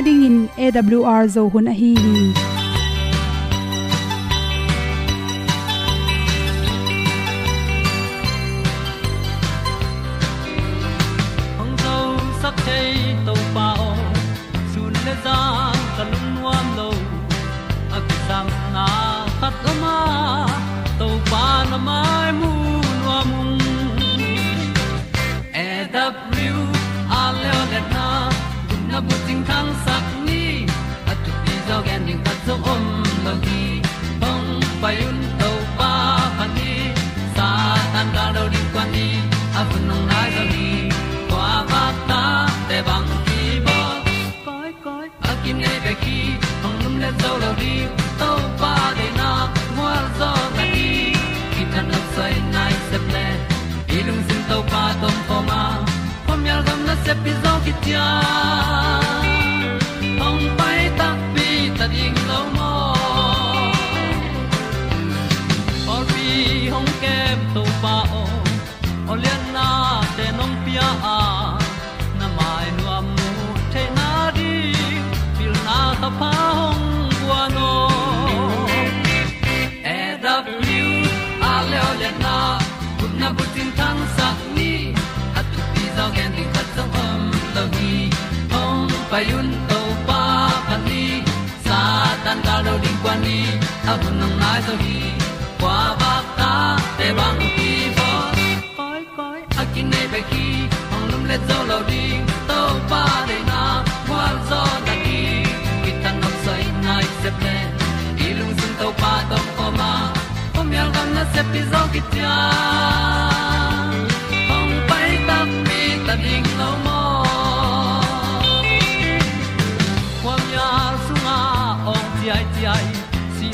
na ding in awr zo hun a hi hi. Pi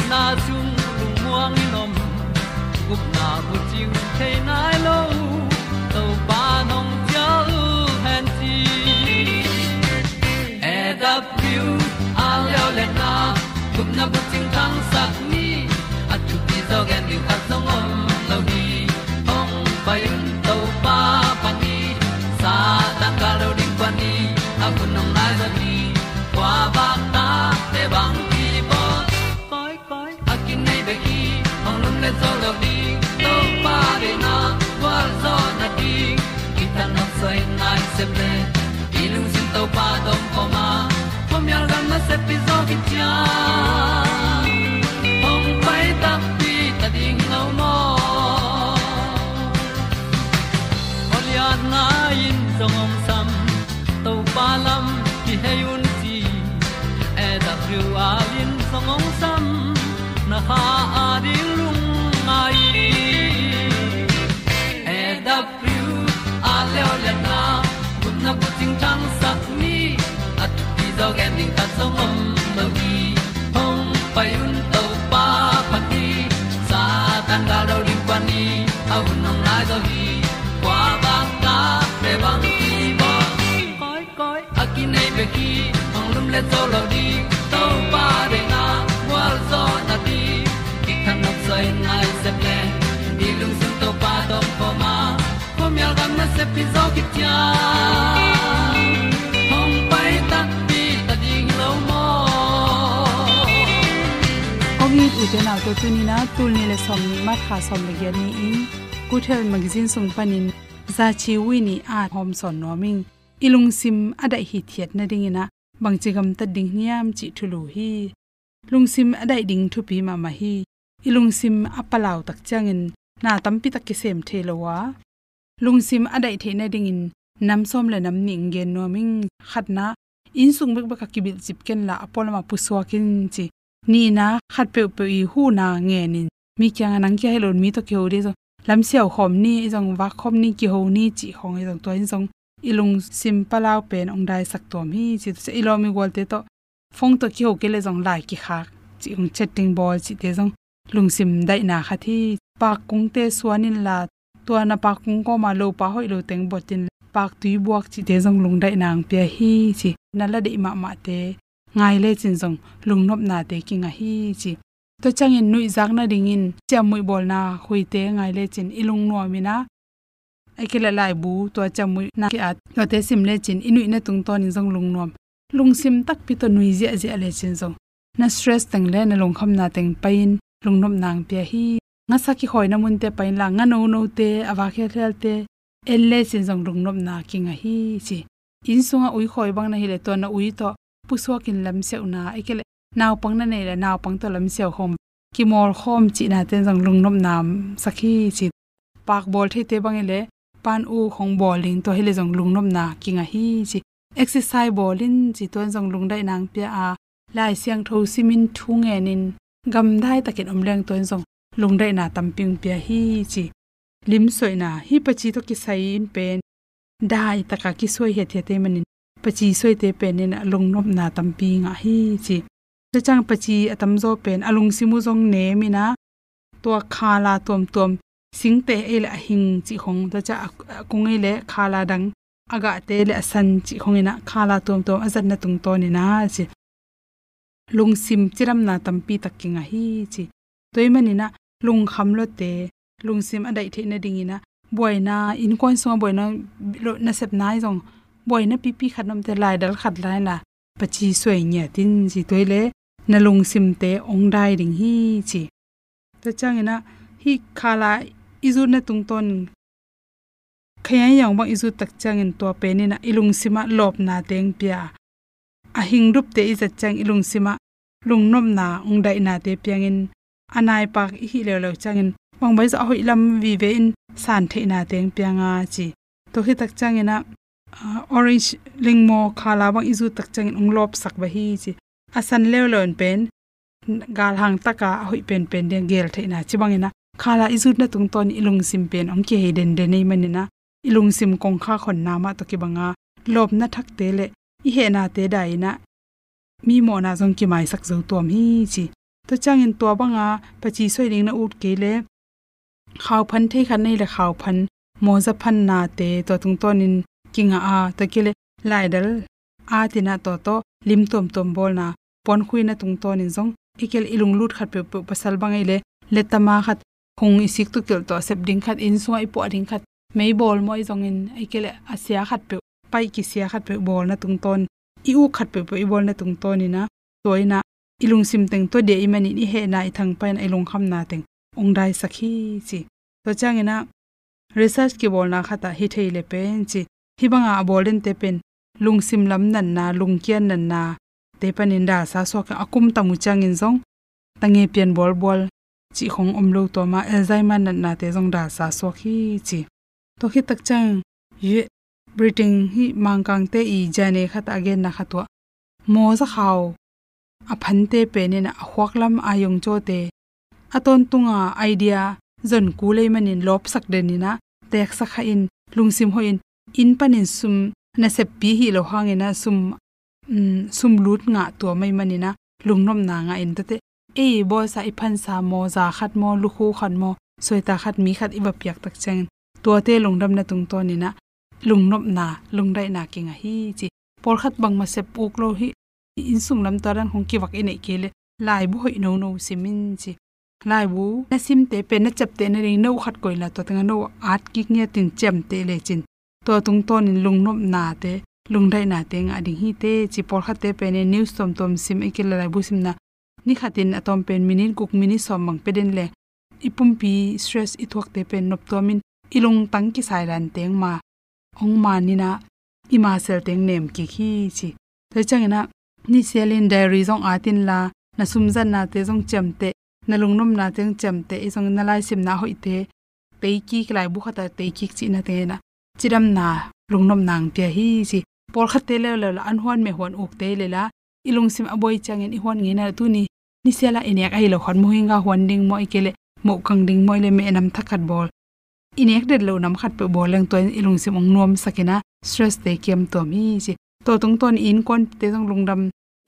na chung lung muang ni nom gup na bu chiu the na ki tia ong pai ta pi ta ding lo mo Olian na in song om sam to pa lam ki hay un ti e da thru a lin song om sam na ha a di lung mai. E da thru a le o na kun na bu ting tang sat ni at ti ta song om ong lum le zo lo di to pa de na wa zo na ti ki kan nok sai nai se ple ni lung sun to pa ma gam na se pi zo ki tia pai ta pi ta ding lo mo u te na to tu ni na ni le som ni ma kha som le ge ni in kuthel magazine sung panin ni a hom son noming ilung sim ada hi thiat na ding ina bangchigam ta ding niam chi thulu hi. Lungsim adai ding thu pi ma ma hi. Ilungsim apalaw tak changin na tampi tak ki sem thelowa lungsim adai the na ding in nam som le nam ning gen no ming khatna in sung bek bak ki bil chip ken la apol ma puswa kin chi ni na, khat pe pe i hu na nge ni mi kyang nang kya helon mi to ke ori zo lam siaw khom ni jong wa khom ni ki ho ni chi hong jong to in jong ilung sim palau pen ong dai sak tom hi, chi se ilomi gol te to phong to ki ho ke le jong lai ki kha chi ung chatting ball chi te jong lung sim dai na kha thi. Pa kung te suanin la to na pa kung ko ma lo pa hoi lo teng botin pak tui buak chi te jong lung dai nang pe hi. Chi na la de ma ma te ngai le chin jong lung nop na te ki nga hi. Chi to changin nui jak na ding in chamui bol na hui te ngai le chin ilung no mina akila lai bu to chamui na ki at. To te sim le chin, inui na tung ton in jong lung nom lungsim tak pi to nui zia zia le chin zong. Na stress tang le, na long kham na teng pain. Lungnom nang pia hi. Nga saki hoi na mun te pain la, nga no no te awa khe khel te. Elle chin zong lungnom na kinga hi, chi. In sunga ui khoi bang na hi le to na ui to pu so kin lam se una ikele naw pang na nei la naw pang to lam se khom. Ki mor khom chi na ten jong lungnom nam sakhi chi. Pak bol the te bang e le pan u khong bowling to hele jong lungnom na kinga hi chi. Exercise bowling chi ton jong lungdai nang pia a lai siang tho simin thu nge nin. Gam dai takin omleng ton jong lungdai na tamping pia hi chi. Lim soi na hi pachi to ki sai in pen dai taka ki soi he the te manin. Pachi soi te pen nin lungnom na tampi nga hi chi. Te chang pachi atam zo pen alung simu jong ne mina to khala tom tom singte ele hing chi khong ta cha kung e le khala dang. Aga te le san chi khong e ina khala tom tom azan na tung to ni e na chi. Lung sim chiram na tampi takinga hi chi. Toimani na lung kham lo te. Lung sim adai the na dingina boina in kon so boina na sep nai jong boina pi pi khanom te lai dal khat lai la pachi soi nya tin ji toile na lung sim te ong dai ding hi chi. Ta changena hi khala izu na tung ton khaya yang bang izu tak changin to pe ni na ilung sima lop na teng pia. A hing rup te iza chang ilung sima lungnom na ung dai na te piangin anai pak hi le lo changin bang bai za hoi lam vi ve in san the na teng pianga chi. To hi tak changina orange lingmo khala bang izu tak changin ung lop sak ba hi chi. Asan leo lon pen, gal hang taka hoi pen pen den gel the na chi bangina khala izut na tung ton ilung sim pen ong ke den de nei manina ilung sim kong kha khon na ma to ki banga. Lob na thak te le. I he na te dai na. Mi mo na jong ki mai sak zo tom hi chi. To chang in to banga, pa chi soi ring na ut ke le. Khaw phan thei khan nei le khaw phan. Mo za phan na te to tung ton in kinga a to ki le. Lai dal. A ti na to to lim tom tom bol na. Pon khui na tung ton in jong ikel ilung lut khat pe pasal bangai le. Le tama khat khong isik tu kel to sep ding khat in suai po ding khat. Mei bol moi zong in aikele, asia khat pe, pai ki sia khat pe bol na tung ton. I u khat pe pe bol na tung ton ina. Toina ilung sim teng to de imani ni he na i thang pain ai long kham na teng. Ong dai sakhi chi. To chang ina, research ki bol na khata hi thei le pen chi. Hi banga bolen te pen. Lung sim lam nan na, lung kian nan na. Te panin da sa so ka akum tamu chang in zong. Tange pian bol bol chi khong om lo to ma alzheimer na na te jong da sa so khi chi to khi tak chang ye breathing hi mang mangkang te i jane khat again na khatwa mo za khaw a phan te pe ne na hwak lam ayong cho te aton tunga à, idea zon ku le manin lop sak de ni na tek sakha in lungsim ho in. In panin sum na se pi hi lo hangena sum um sum lut nga to mai manina lungnom na nga in te e bo sa i sa mo za khat mo lu khu mo soita khat mi khat iwa piak tak chang to te lungdam na tung to ni na lungnop na lungdai na kinga hi chi por khat bang ma se puk lo hi in sung lam taran hong ki wak ine kele lai bu hoi no no simin chi lai bu na sim te pe na chap te na ring no khat koi la to tanga no at ki nge tin chem te le chin to tung ton in lungnop na te lungdai na te nga ding hi te chi por khat te pe ne news tom tom sim e lai bu sim na ni khatin atom pen minin kuk mini som mang peden le. Ipum pi stress i thuak te pen nop to min ilung tang ki sai ran teng ma. Ong ma ni na ima sel teng nem ki khi chi. Te chang na ni selin diary zong atin la, na sum zan na te zong chem te, na lungnom na teng chem te i zong na lai sim na hoi te te ki klai bu khata te ki chi na te na. Chiram na lungnom nang pya hi chi. Por khat te le le an huan me huan uk te le la ilung sim aboi changin i huan ngi na tu ni ni sela inek ai lo khon mohinga hwanding mo ikele mo kangding mo le me nam thakat bol. Inek det lo nam khat pe bol leng to ilung sim ong nuam sakina stress te kem to mi si. To tung ton in kon te jong lungdam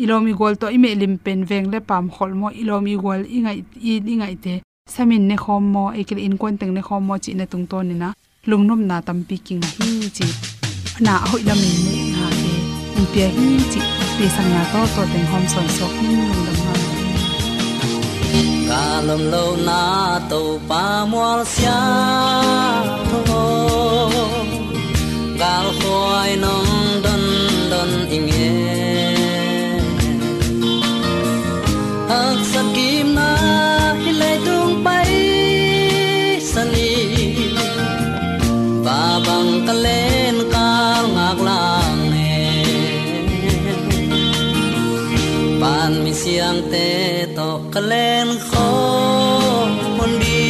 ilomi gol to ime lim pen veng le pam khol mo ilomi gol ingai i ingai te samin ne khom mo e ikele in kon teng ne khom mo chi na tung ton ni na lungnom na tam pi king hi chi. Na hoi lam ni na ke. In pe hi chi, pe sang na to to teng hom son sok ni lungdam ca lầm lâu na tàu pa mual sia tho gal khoi nong don don inge บ้านมีเสียงแต่ตอกกะแลนขอคนดี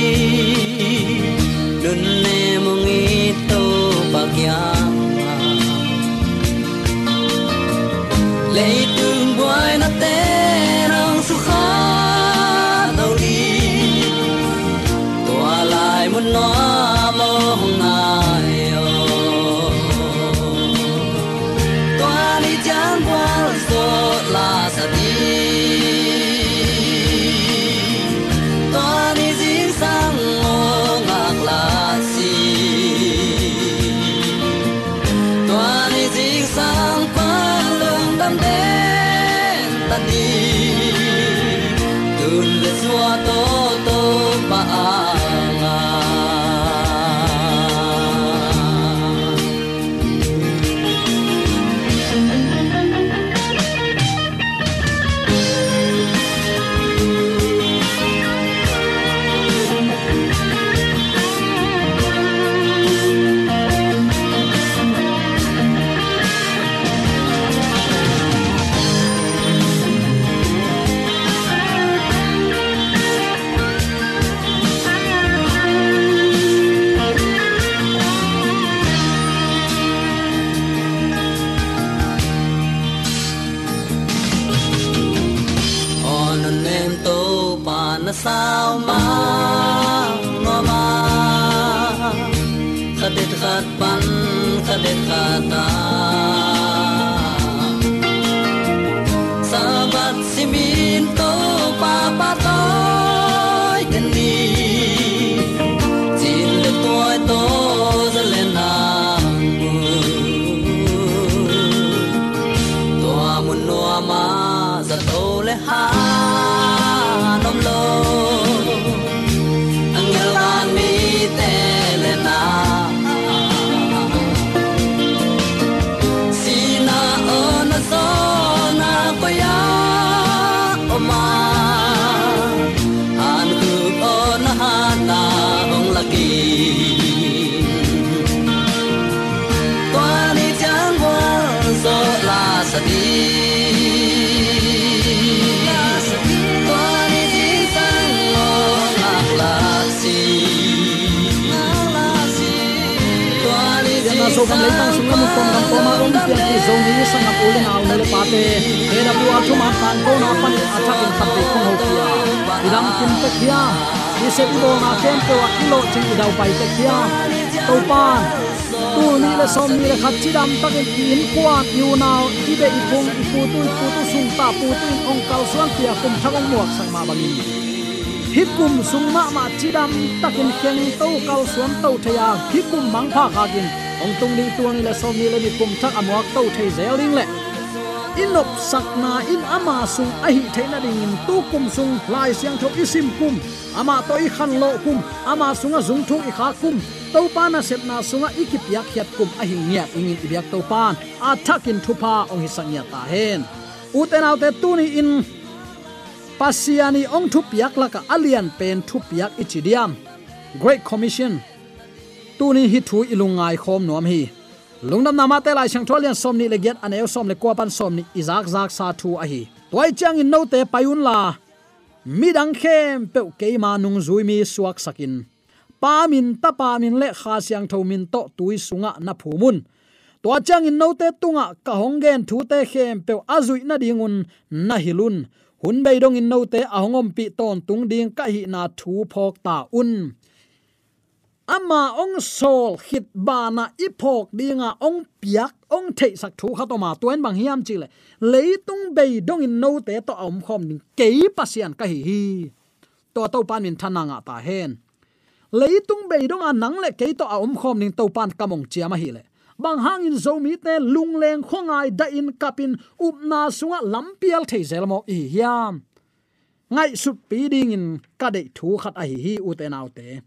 pa te he na bu a thu pan ko na pan a in khap te khong ho kia iram kim te kia ni se bo na kem ko kilo ching dau pai te kia to pan tu ni le som ni le khat chi dam tak in kwan yu naw i be i pung i pu tu pu tu sung, ta pu tu ong kal suan tia kum thagong muak sang ma bangin hikum sungma ma chidam takin kheng to kal suam to thaya hikum mang pha khagin ong tung ni tuang le som ni le ni kum thak amwak to thei zeling le inop sakna in ama sung a hi theina ding in tu kum sung lai siang tho isim kum ama to i khan lo kum ama sunga zung thu i kha kum to pa na sep na sunga ikip yak hiat kum a hi nya ing in ibyak to pan a thakin thupa ong hi sangya ta hen uten autte tu ni in pasiani ong thu piak laka alian pen thu piak ichidiam great commission. Tuni hi thu ilungai khom nom hi lungnam nama te lai chang tholian somni le get aneu som le ko pan somni izak zak sa thu a hi. Toy chang in no te payun la. Midang khem pe ke ma nung zui mi suak sakin. Pa min, ta pa min le kha siang tho min to tui sunga na phumun to chang in no te tunga ka honggen thu te khem pe azui na dingun na hilun hun bei dong in no te ahongom pi ton tung ding ka hi na thu phok ta un ama ong sol hit bana ipok dinga ong piak ong thei sak thu kha to ma tuen bang hiam chi le leitung be dong in no te to om khom ning ke pasian ka hi hi. To to pan min thananga ta hen. Leitung be dong a nang le ke to om khom ning to pan kamong chiama hi le. Bang hang in zo mi te lung leng khongai da in kapin up na sunga lampial thei zelmo i hiam. Ngai sut pi ding in ka de thu khat a hi hi u te nau te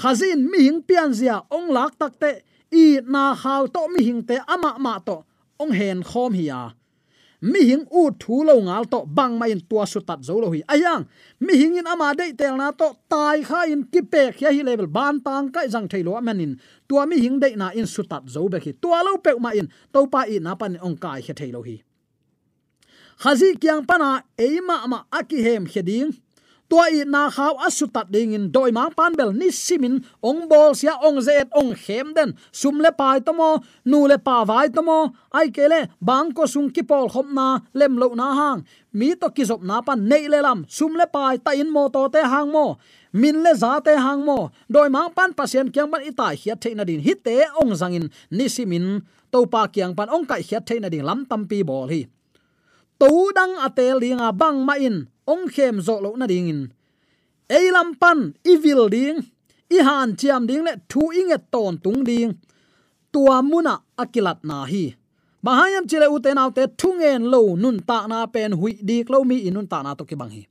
khazin mi hing pian zia, ong lak takte i na hal to mi hing te ama ma to, ong hen khom hi ya mi hing u thu lo ngal to, bang ma in tua su tat zo lo hi. Ayang mi hing in ama dei tel na to, tai kha in ki pe khya hi level ban tang kai jang thailo manin tua mi hing dei na in su tat zo be khi. Tua lo pe ma in, to pa i na pan ong kai khia thailo hi. Khazi kyang pana eima ama aki hem kheding tua i na khaw asutat ding in doi ma pan bel ni simin ong bol sia ong zet, ong khem den. Sum le pai tomo, nu le pa vai tomo. Ai kele bang ko sung ki pol khop na, lem lo na hang. Mi to ki zop na pan nei le lam. Sum le pai ta in mo to te hang mo. Min le za te hang mo. Doi ma pan pasien kyang ban itai hi the na din. Hit te ong zangin ni simin to pa kyang pan ong kai hi the na din. Lam tam pi bol hi. To dang atel linga bang ma in ong khem zo lo na ding in. Eilam pan evil ding, i han chiam ding le thu inge ton tung ding. Tua muna akilat na hi. Mahayam chile uten autte thungen lo nun ta na pen hui dik lo mi inun ta na to ki bang hi.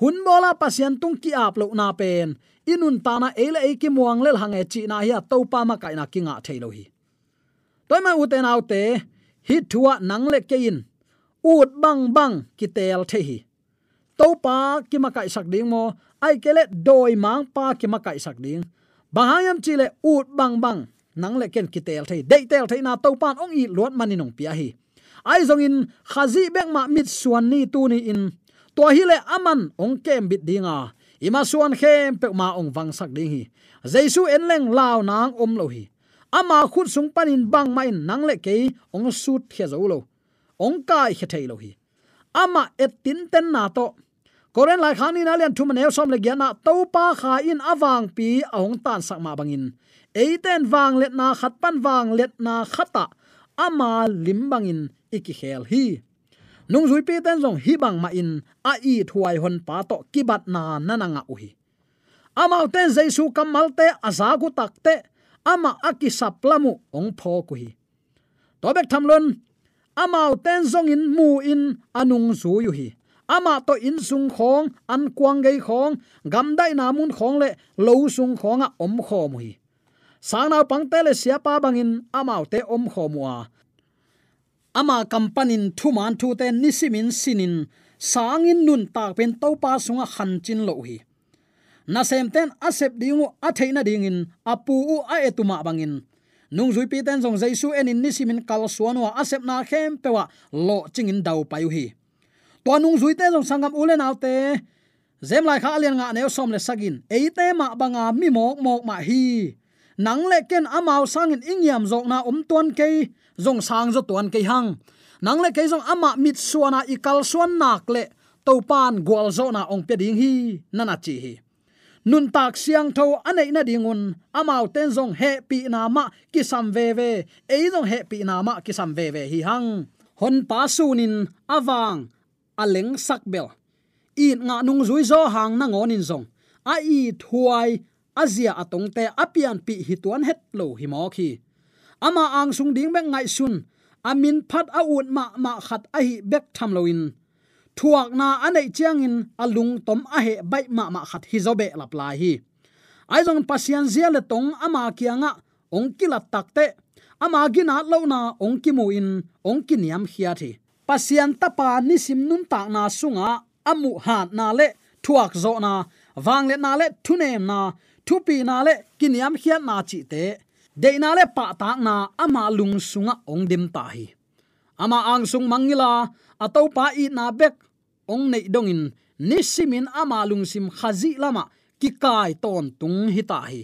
Hun bola pasien tung ki ap lo na pen inun ta na ele e ki muang lel hange chi na hi to pa ma kai na ki nga thailo hi. Toy ma uten autte hi thua nang le ke in. Ut bang bang ki tel the hi to pa ki ma kai sak ding mo. Ai kele doi mang pa ki ma kai sak ding. Bahayam chile ut bang bang. Nang le ken ki tel thei, dei tel thei na to pa ong i lot mani nong pia hi. Ai zong in khazi bek ma mit suan ni tu ni in. To hi le aman ong kem bit dinga ima suan khem pe ma ong wang sak ding hi. Jaisu en leng lao nang om lo hi. Ama khut sung panin bang main nang le ke ong sut khia zo lo. Ong kai khe thei lo hi. Ama et tin ten na to koren lai khani na lian thum ne som le giana to pa kha in awang pi ahong tan sak ma bangin. Eiten wang let na khat pan wang let na khata ama lim bangin iki khel hi. Nung zui pi, ten zong hi bang ma in a i thuai hon pa to kibat na nananga uhi. Ama ten jaisu kamal te azagu takte ama aki saplamu ong pho ku hi. To thamlon amao ten zong in mu in anung zu yu hi ama to in sung khong, an kwang gei khong, gam dai na mun khong le, lo sung khonga om kho mu hi sang na pang te le sia pa bangin amao te om kho mu a ama kampanin thu man thu te nisimin sinin sangin nun tak pen to pa sunga khan chin lo hi. Na sem ten asep dingu a theina dingin apu u, a etuma e bangin nung zui pi ten jong jaisu en in nisimin kal suanwa asep na khem pewa lo chingin dau payu hi to nung zui te jong sangam ulen autte zem lai kha alian nga ne som le sagin. Eite ma banga mi mok mok ma hi. Nang le ken amao sangin ingyam zok na um tuan ke zong sang zo tuan ke hang. Nang le ke zong ama mit suana ikal suan nak le to pan gwal zo na ong pe ding hi nana chi hi. Nun tak siang tho anei na dingun amao ten zong he pi na ma ki sam ve ve. Ei zong he pi na ma ki sam ve ve hi hang. Hon pa sunin awang aleng sakbel i nga nung zui zo hang na ngonin zong. A i thuai azia atong te apian pi hi tuan het lo hi mo khi. Ama ang sung ding bek ngai sun amin phat a un ma ma khat a hi bek tham lo in. Thuak na anei chiang in alung tom a he bai ma ma khat hi zobe lap lai hi. Ai zong pasian zia le tong ama kianga ong kilat takte ama gina lo na ong kimu in, ong kiniam niam thi pasian tapa ni sim nun ta na sunga, amu ha na le, thuak zo na, wang le na le thunem na thupi na le, kiniam khiat na chi te. De na le pa ta na, ama lung sunga ong dim ta hi. Ama ang sung mangila atau pa i na bek, ong nei dongin nisimin ama lung sim khazi lama ki kai ton tung hi ta hi.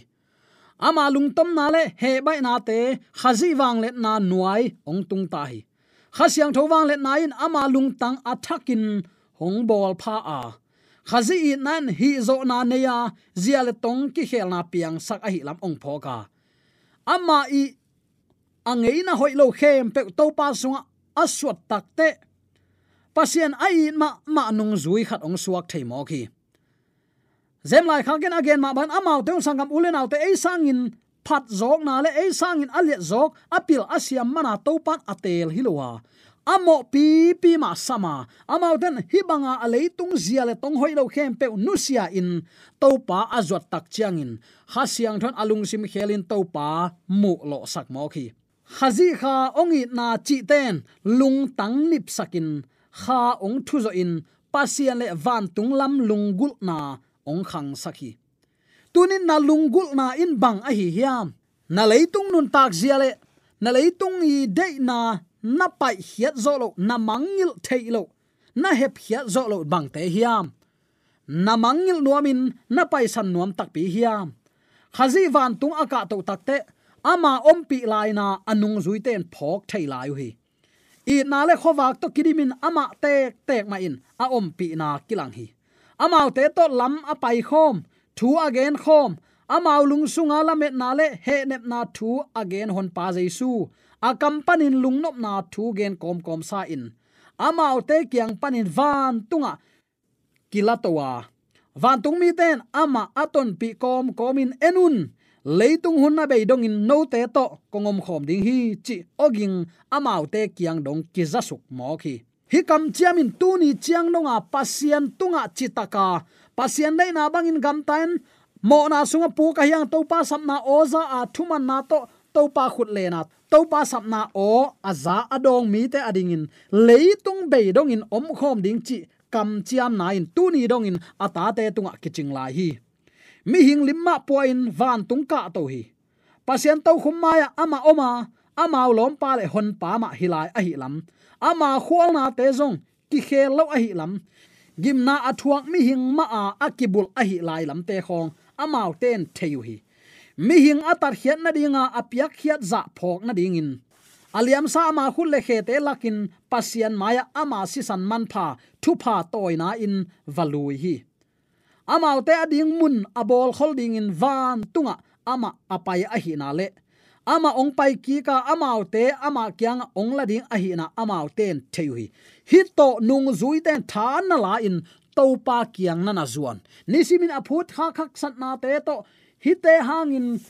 Ama lung tom na le, he bai na te, khazi wang le na nuai ong tung ta hi khasyang thowang le nain ama lung tang athakin hong bol pha a. Khazi nan hi zo na neya zia le tong ki khel na piang sak a hi lam ong pho ka. Ama i angei na hoi lo khem pe to pa sunga aswat takte pasien ai ma ma nung zui khat ong suak thei mo ki. Zem lai khagen again ma ban amau te sangam ulen autte ei sangin phat zok na le ei sangin alet zok apil asiam mana tàu pan atel hilowa amo pi pi ma sama amau den hibanga aleitung zia le tong hoi lo khem pe nusia in. Topa azot tak chiang in. Ha siang thon alung sim khelin topa mu lo sak mo khi. Hazi kha ongi na chi ten, lung tang nip sakin kha ong thu zo in. Pasian le van tung lam lung gul na ong khang sakhi tunin na lungul na in bang a hi hiam. Na leitung nun tak ziale na leitung i de na na pai hiat zo lo na mangil theilo, na hep hiat zo lo bang te hiam. Na mangil nuamin na pai san nuam tak pi hiam. Khazi van tung aka to takte ama ompi laina anung zuiten phok thei lai hi. I na le khowak to kidimin ama tek tek ma in a om pi na kilang hi. Amau te to lam a pai khom thu again khom. Amau lung sunga lamet na le he nep na thu again hon pa jesu. A company lung nop na thu gen kom kom sa in. Amau te kyang panin van tunga. Kilatowa. Van tung mi ten, ama aton pi kom komin enun. Leitung hun na be dong in no te to. Kongom khom ding hi, chi oging. Amau te kiang dong ki zasuk mo khi hi kam chiamin tu ni chiang nonga pasian tunga chitaka pasian dai na bangin gam tan mo na sunga pu ka yang to pa sam na oza a thuman na to to pa khut le na. To pa sam na o aza adong mi te adingin leitung be dong in om khom ding chi kam chiam na in. Tu ni dong in ata te tunga kiching lai hi. Mi hing limma poin van tung ka to hi. Pasien to khum maya ama oma ama lom pa le hon pa ma hilai a hi lam. Ama khwal na te zong, ki khel lo a hi lam gimna athuak mi hing ma a akibul a hi lai lam te khong. Amau ten theyu hi. Mi hing atar hiat na dinga apiak hiat za phok na dingin aliam sa ma khul le khe te lakin pasian maya ama si san man pha thu pha toina in, valui hi. Amau te ading mun abol holding in, van tunga ama apai a hi na le ama ong pai ki ka amao te, ama kyang ong la ding a hi na amao ten theu hi hi to nung zui ten than na la in to pa kyang na na zuan. Nisimin aphut kha khak sat na te to hi te hangin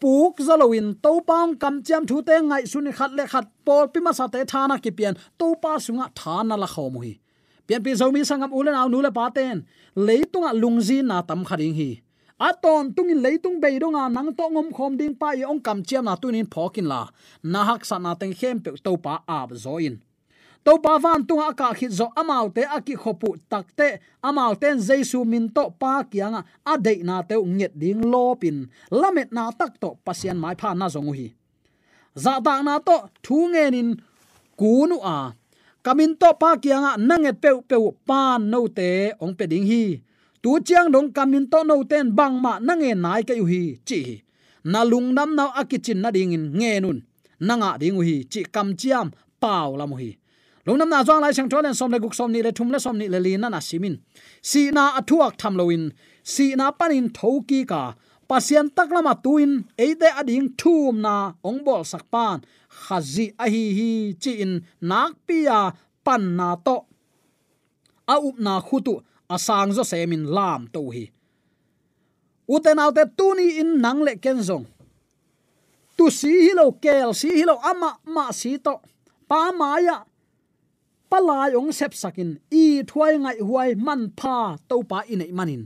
puk zaloin to paung kam cham thu te ngai suni khat le khat pol pi ma sa te thana ki pian to pa sunga thana la khaw mu hi pian pi zomi sangam ulen aw nu le pa ten. Leitunga lungzi na tam khading hi aton tungin leitung be donga nang to ngom khom ding pa i ong kam chiam na tunin phokin la. Na hak sa na teng khem pe to pa ab zo in. To pa van tunga ka khit zo amau te aki khopu takte amau ten jesu min to pa kianga, a de na te nget ding lopin lamet na tak to pasian mai pha na zongu hi. Za ta na to thu nge ngenin kunu a. Kamin to pa kianga, nanget pe pe pa no te, ong pe ding hi tu chiang dong kamin to no ten bang ma nange nai ka yu hi, chi na lung nam na akichin na ding in nge nun. Nanga ding hi, chi kam chiam pau la mo hi. Lungnam na zong lai sang tholen som le guk som ni le thum le som ni le li na na simin si na athuak tham loin si na panin thoki ka. Pasian taklama tuin eide ading thum na ongbol sakpan khazi a hi hi, chi in nak pia pan na to. A up na khutu asang zo semin lam to hi. Uten autte tuni in nang le ken zong. Tu si hilo kel, si hilo ama, ma si to. Pa maya palai ong sep sakin. I thuai ngai huai man pha to pa inei manin.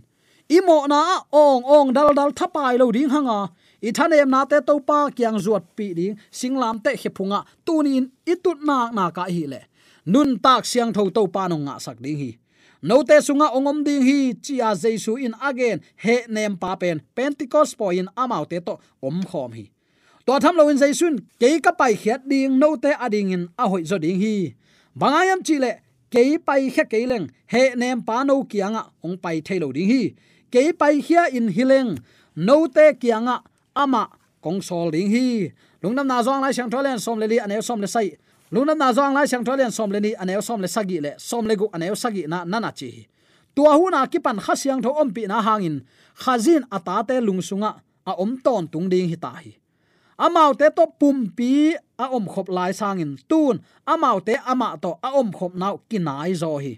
Imo na ong ong dal dal thapai lo ding hanga. I thanem na te topa kyang zuat pi ding. Singlam te hepunga tunin itut na na ka hi le. Nun tak siang tho to pa no nga sak ding hi no te sunga ongom ding hi, chia jesu in again, he nem pa pen. Pentecost po in amau te to om khom hi. To tham lo in jaisun ke ka pai khiat ding no te ading in a hoi zo ding hi. Bangayam chi le ke pai khe ke leng, he nem pa no kianga, ong pai thailo ding hi. Ke pai khia in hileng no te kianga, ama kong sol ding hi. Lungnam na zong lai chang tholen som le li ane, som le sai. Lungnam na zong lai sang tholen som le ni aneu som le sagi le som le gu aneu sagi na nana chi tua hu na ki pan khasyang tho om pi na hangin khazin ata te lungsunga a om ton tung ding hi ta hi amau te to pum pi a om khop lai sangin tun amau te ama to a om khop nau kinai zo hi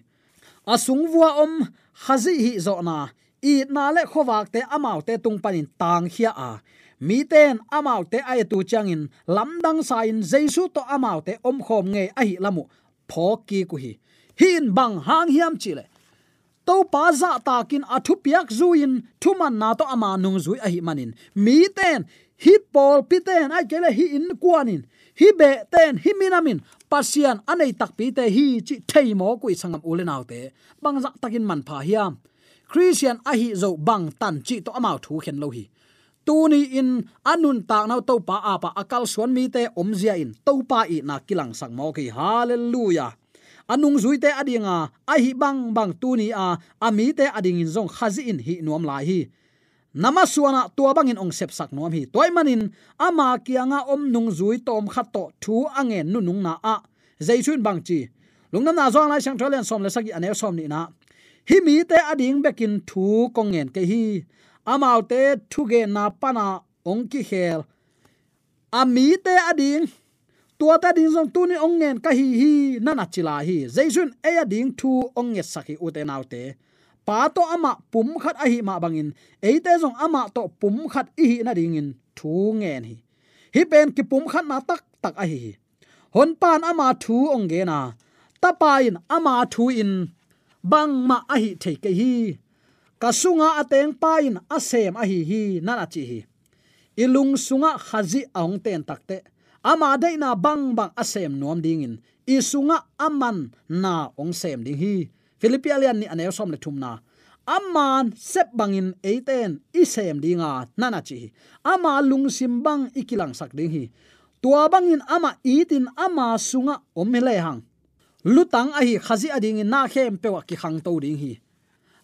asung vua om khazi hi zo na i na le khowak te amau te tung panin tang hia a mi ten amau te ai tu changin. Lamdang sa in jesu to amau te om khom nge a hi lamu. Phoki ku hi hin bang hang hiam chile. To pa za takin athu piak zuin. Thuman na to ama nung zui a hi manin. Mi ten. Hi pol piten ai kele hi in kuanin. Hi be ten hi minamin. Pasian anei tak pi te hi chi thei mo kui sangam ule naw te. Bang za takin man pha hiam. Christian a hi zo bang tan chi to amau thu khen lo hi tuni in anun tak nau to pa apa akal suan mi te om zia in to pa i na kilang sang mo ki. Hallelujah. Anung zui te adinga a hi bang bang tuni a ami te ading in zong khazi in hi nuam lai hi. Nama suana tua bangin ong sep sak nuam hi. Toy manin ama kianga om nung zui tom khat to thu ange nu nung na a. Zaichun bang chi. Lungnam na zong lai sang tholen som le sagi anew som ni na. Hi mi te ading bekin thu kongen ke hi amau thuge na pana ongki khel. Ami te ading, tua ta ding zong tu ni ong ngen ka hi hi na na chila hi. Zaichun e ading thu ong nge saki u te nau te. Pa to ama pum khat a hi ma bangin. Eite zong ama to pum khat i hi na ding in thu ngen hi. Hi pen ki pum khat na tak tak a hi hon pan ama thu ong ge na. Ta pa in ama thu in. Bang ma a hi thei ke hi kasunga ateng pain asem a hi hi na chi hi. Ilung sunga khazi aung ten takte. Ama dei na bang bang asem nuam ding in sunga aman na ong sem ding hi. Philippian ni anew som le thumna aman sep bangin eiten isem dinga nana chi ama lungsim bang ikilang sak ding hi. Tua bangin ama itin ama sunga omile hang lutang ahi khazi ading na khem pewa ki khang to ding hi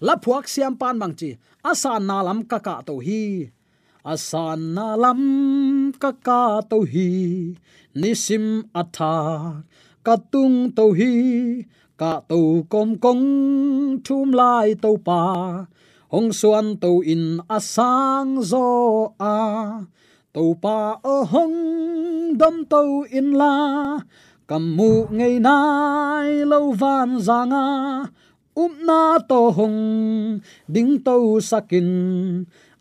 la phuak siam pan bang chi. Asan na lam ka ka to hi. Asan na lam ka ka to hi. Nisim atha katung to hi. Ka to kom kong thum lai to pa. Hong suan to in asang zo a. To pa o hong dom to in la. Kam mu ngei nai lo van zanga um to hong ding to sakin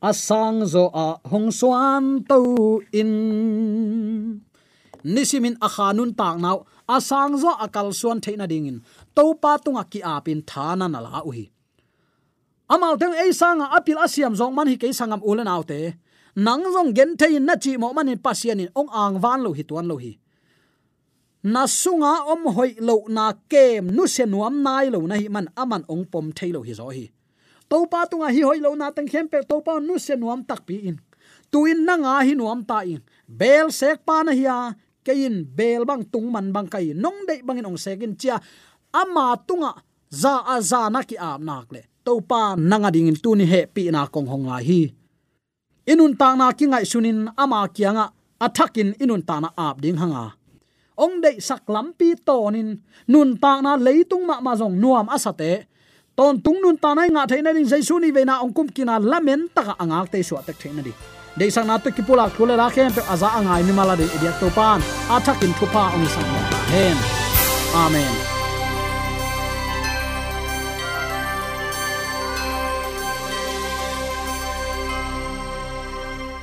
asang zo a hong suan to in. Nisimin akhanun tak nau asang zo akal suan theina dingin to pa tunga ki apin thana na la uhi amal teng ei sanga apil asiam zong man hi ke sangam ulen autte nang zong gen thein na chi mo manin pasianin ong ang van lo hi tuan lo hi na sunga om hoi lo na kem nu se nuam nai lo na hi man aman ong pom thei lo hi zo hi. To pa tunga hi hoi lo na tang khem pe to pa nu se nuam tak pi in. Tuin na nga hi nuam ta in. Bel sek pa na cây in bel bang tung man bang kai nong dei bangin ong sekin chia. Ama tunga za a za na ki ap nak le. To pa nanga ding in tu ni he pi na kong hong la hi. Inun ta na ki ngai sunin ama kianga athakin inun ta na ap ding hanga ong dei sak lampi tonin nun ta na leitung ma ma jong nuam asate ton tung nun ta nai nga theina ding jaisu ni veina ong kum kina lamen taka angak te su atak theina di dei sang na to ki pula khule la à khem pe à aza angai à ni mala de idiak to pan. Athakin thupa ong sang hen amen.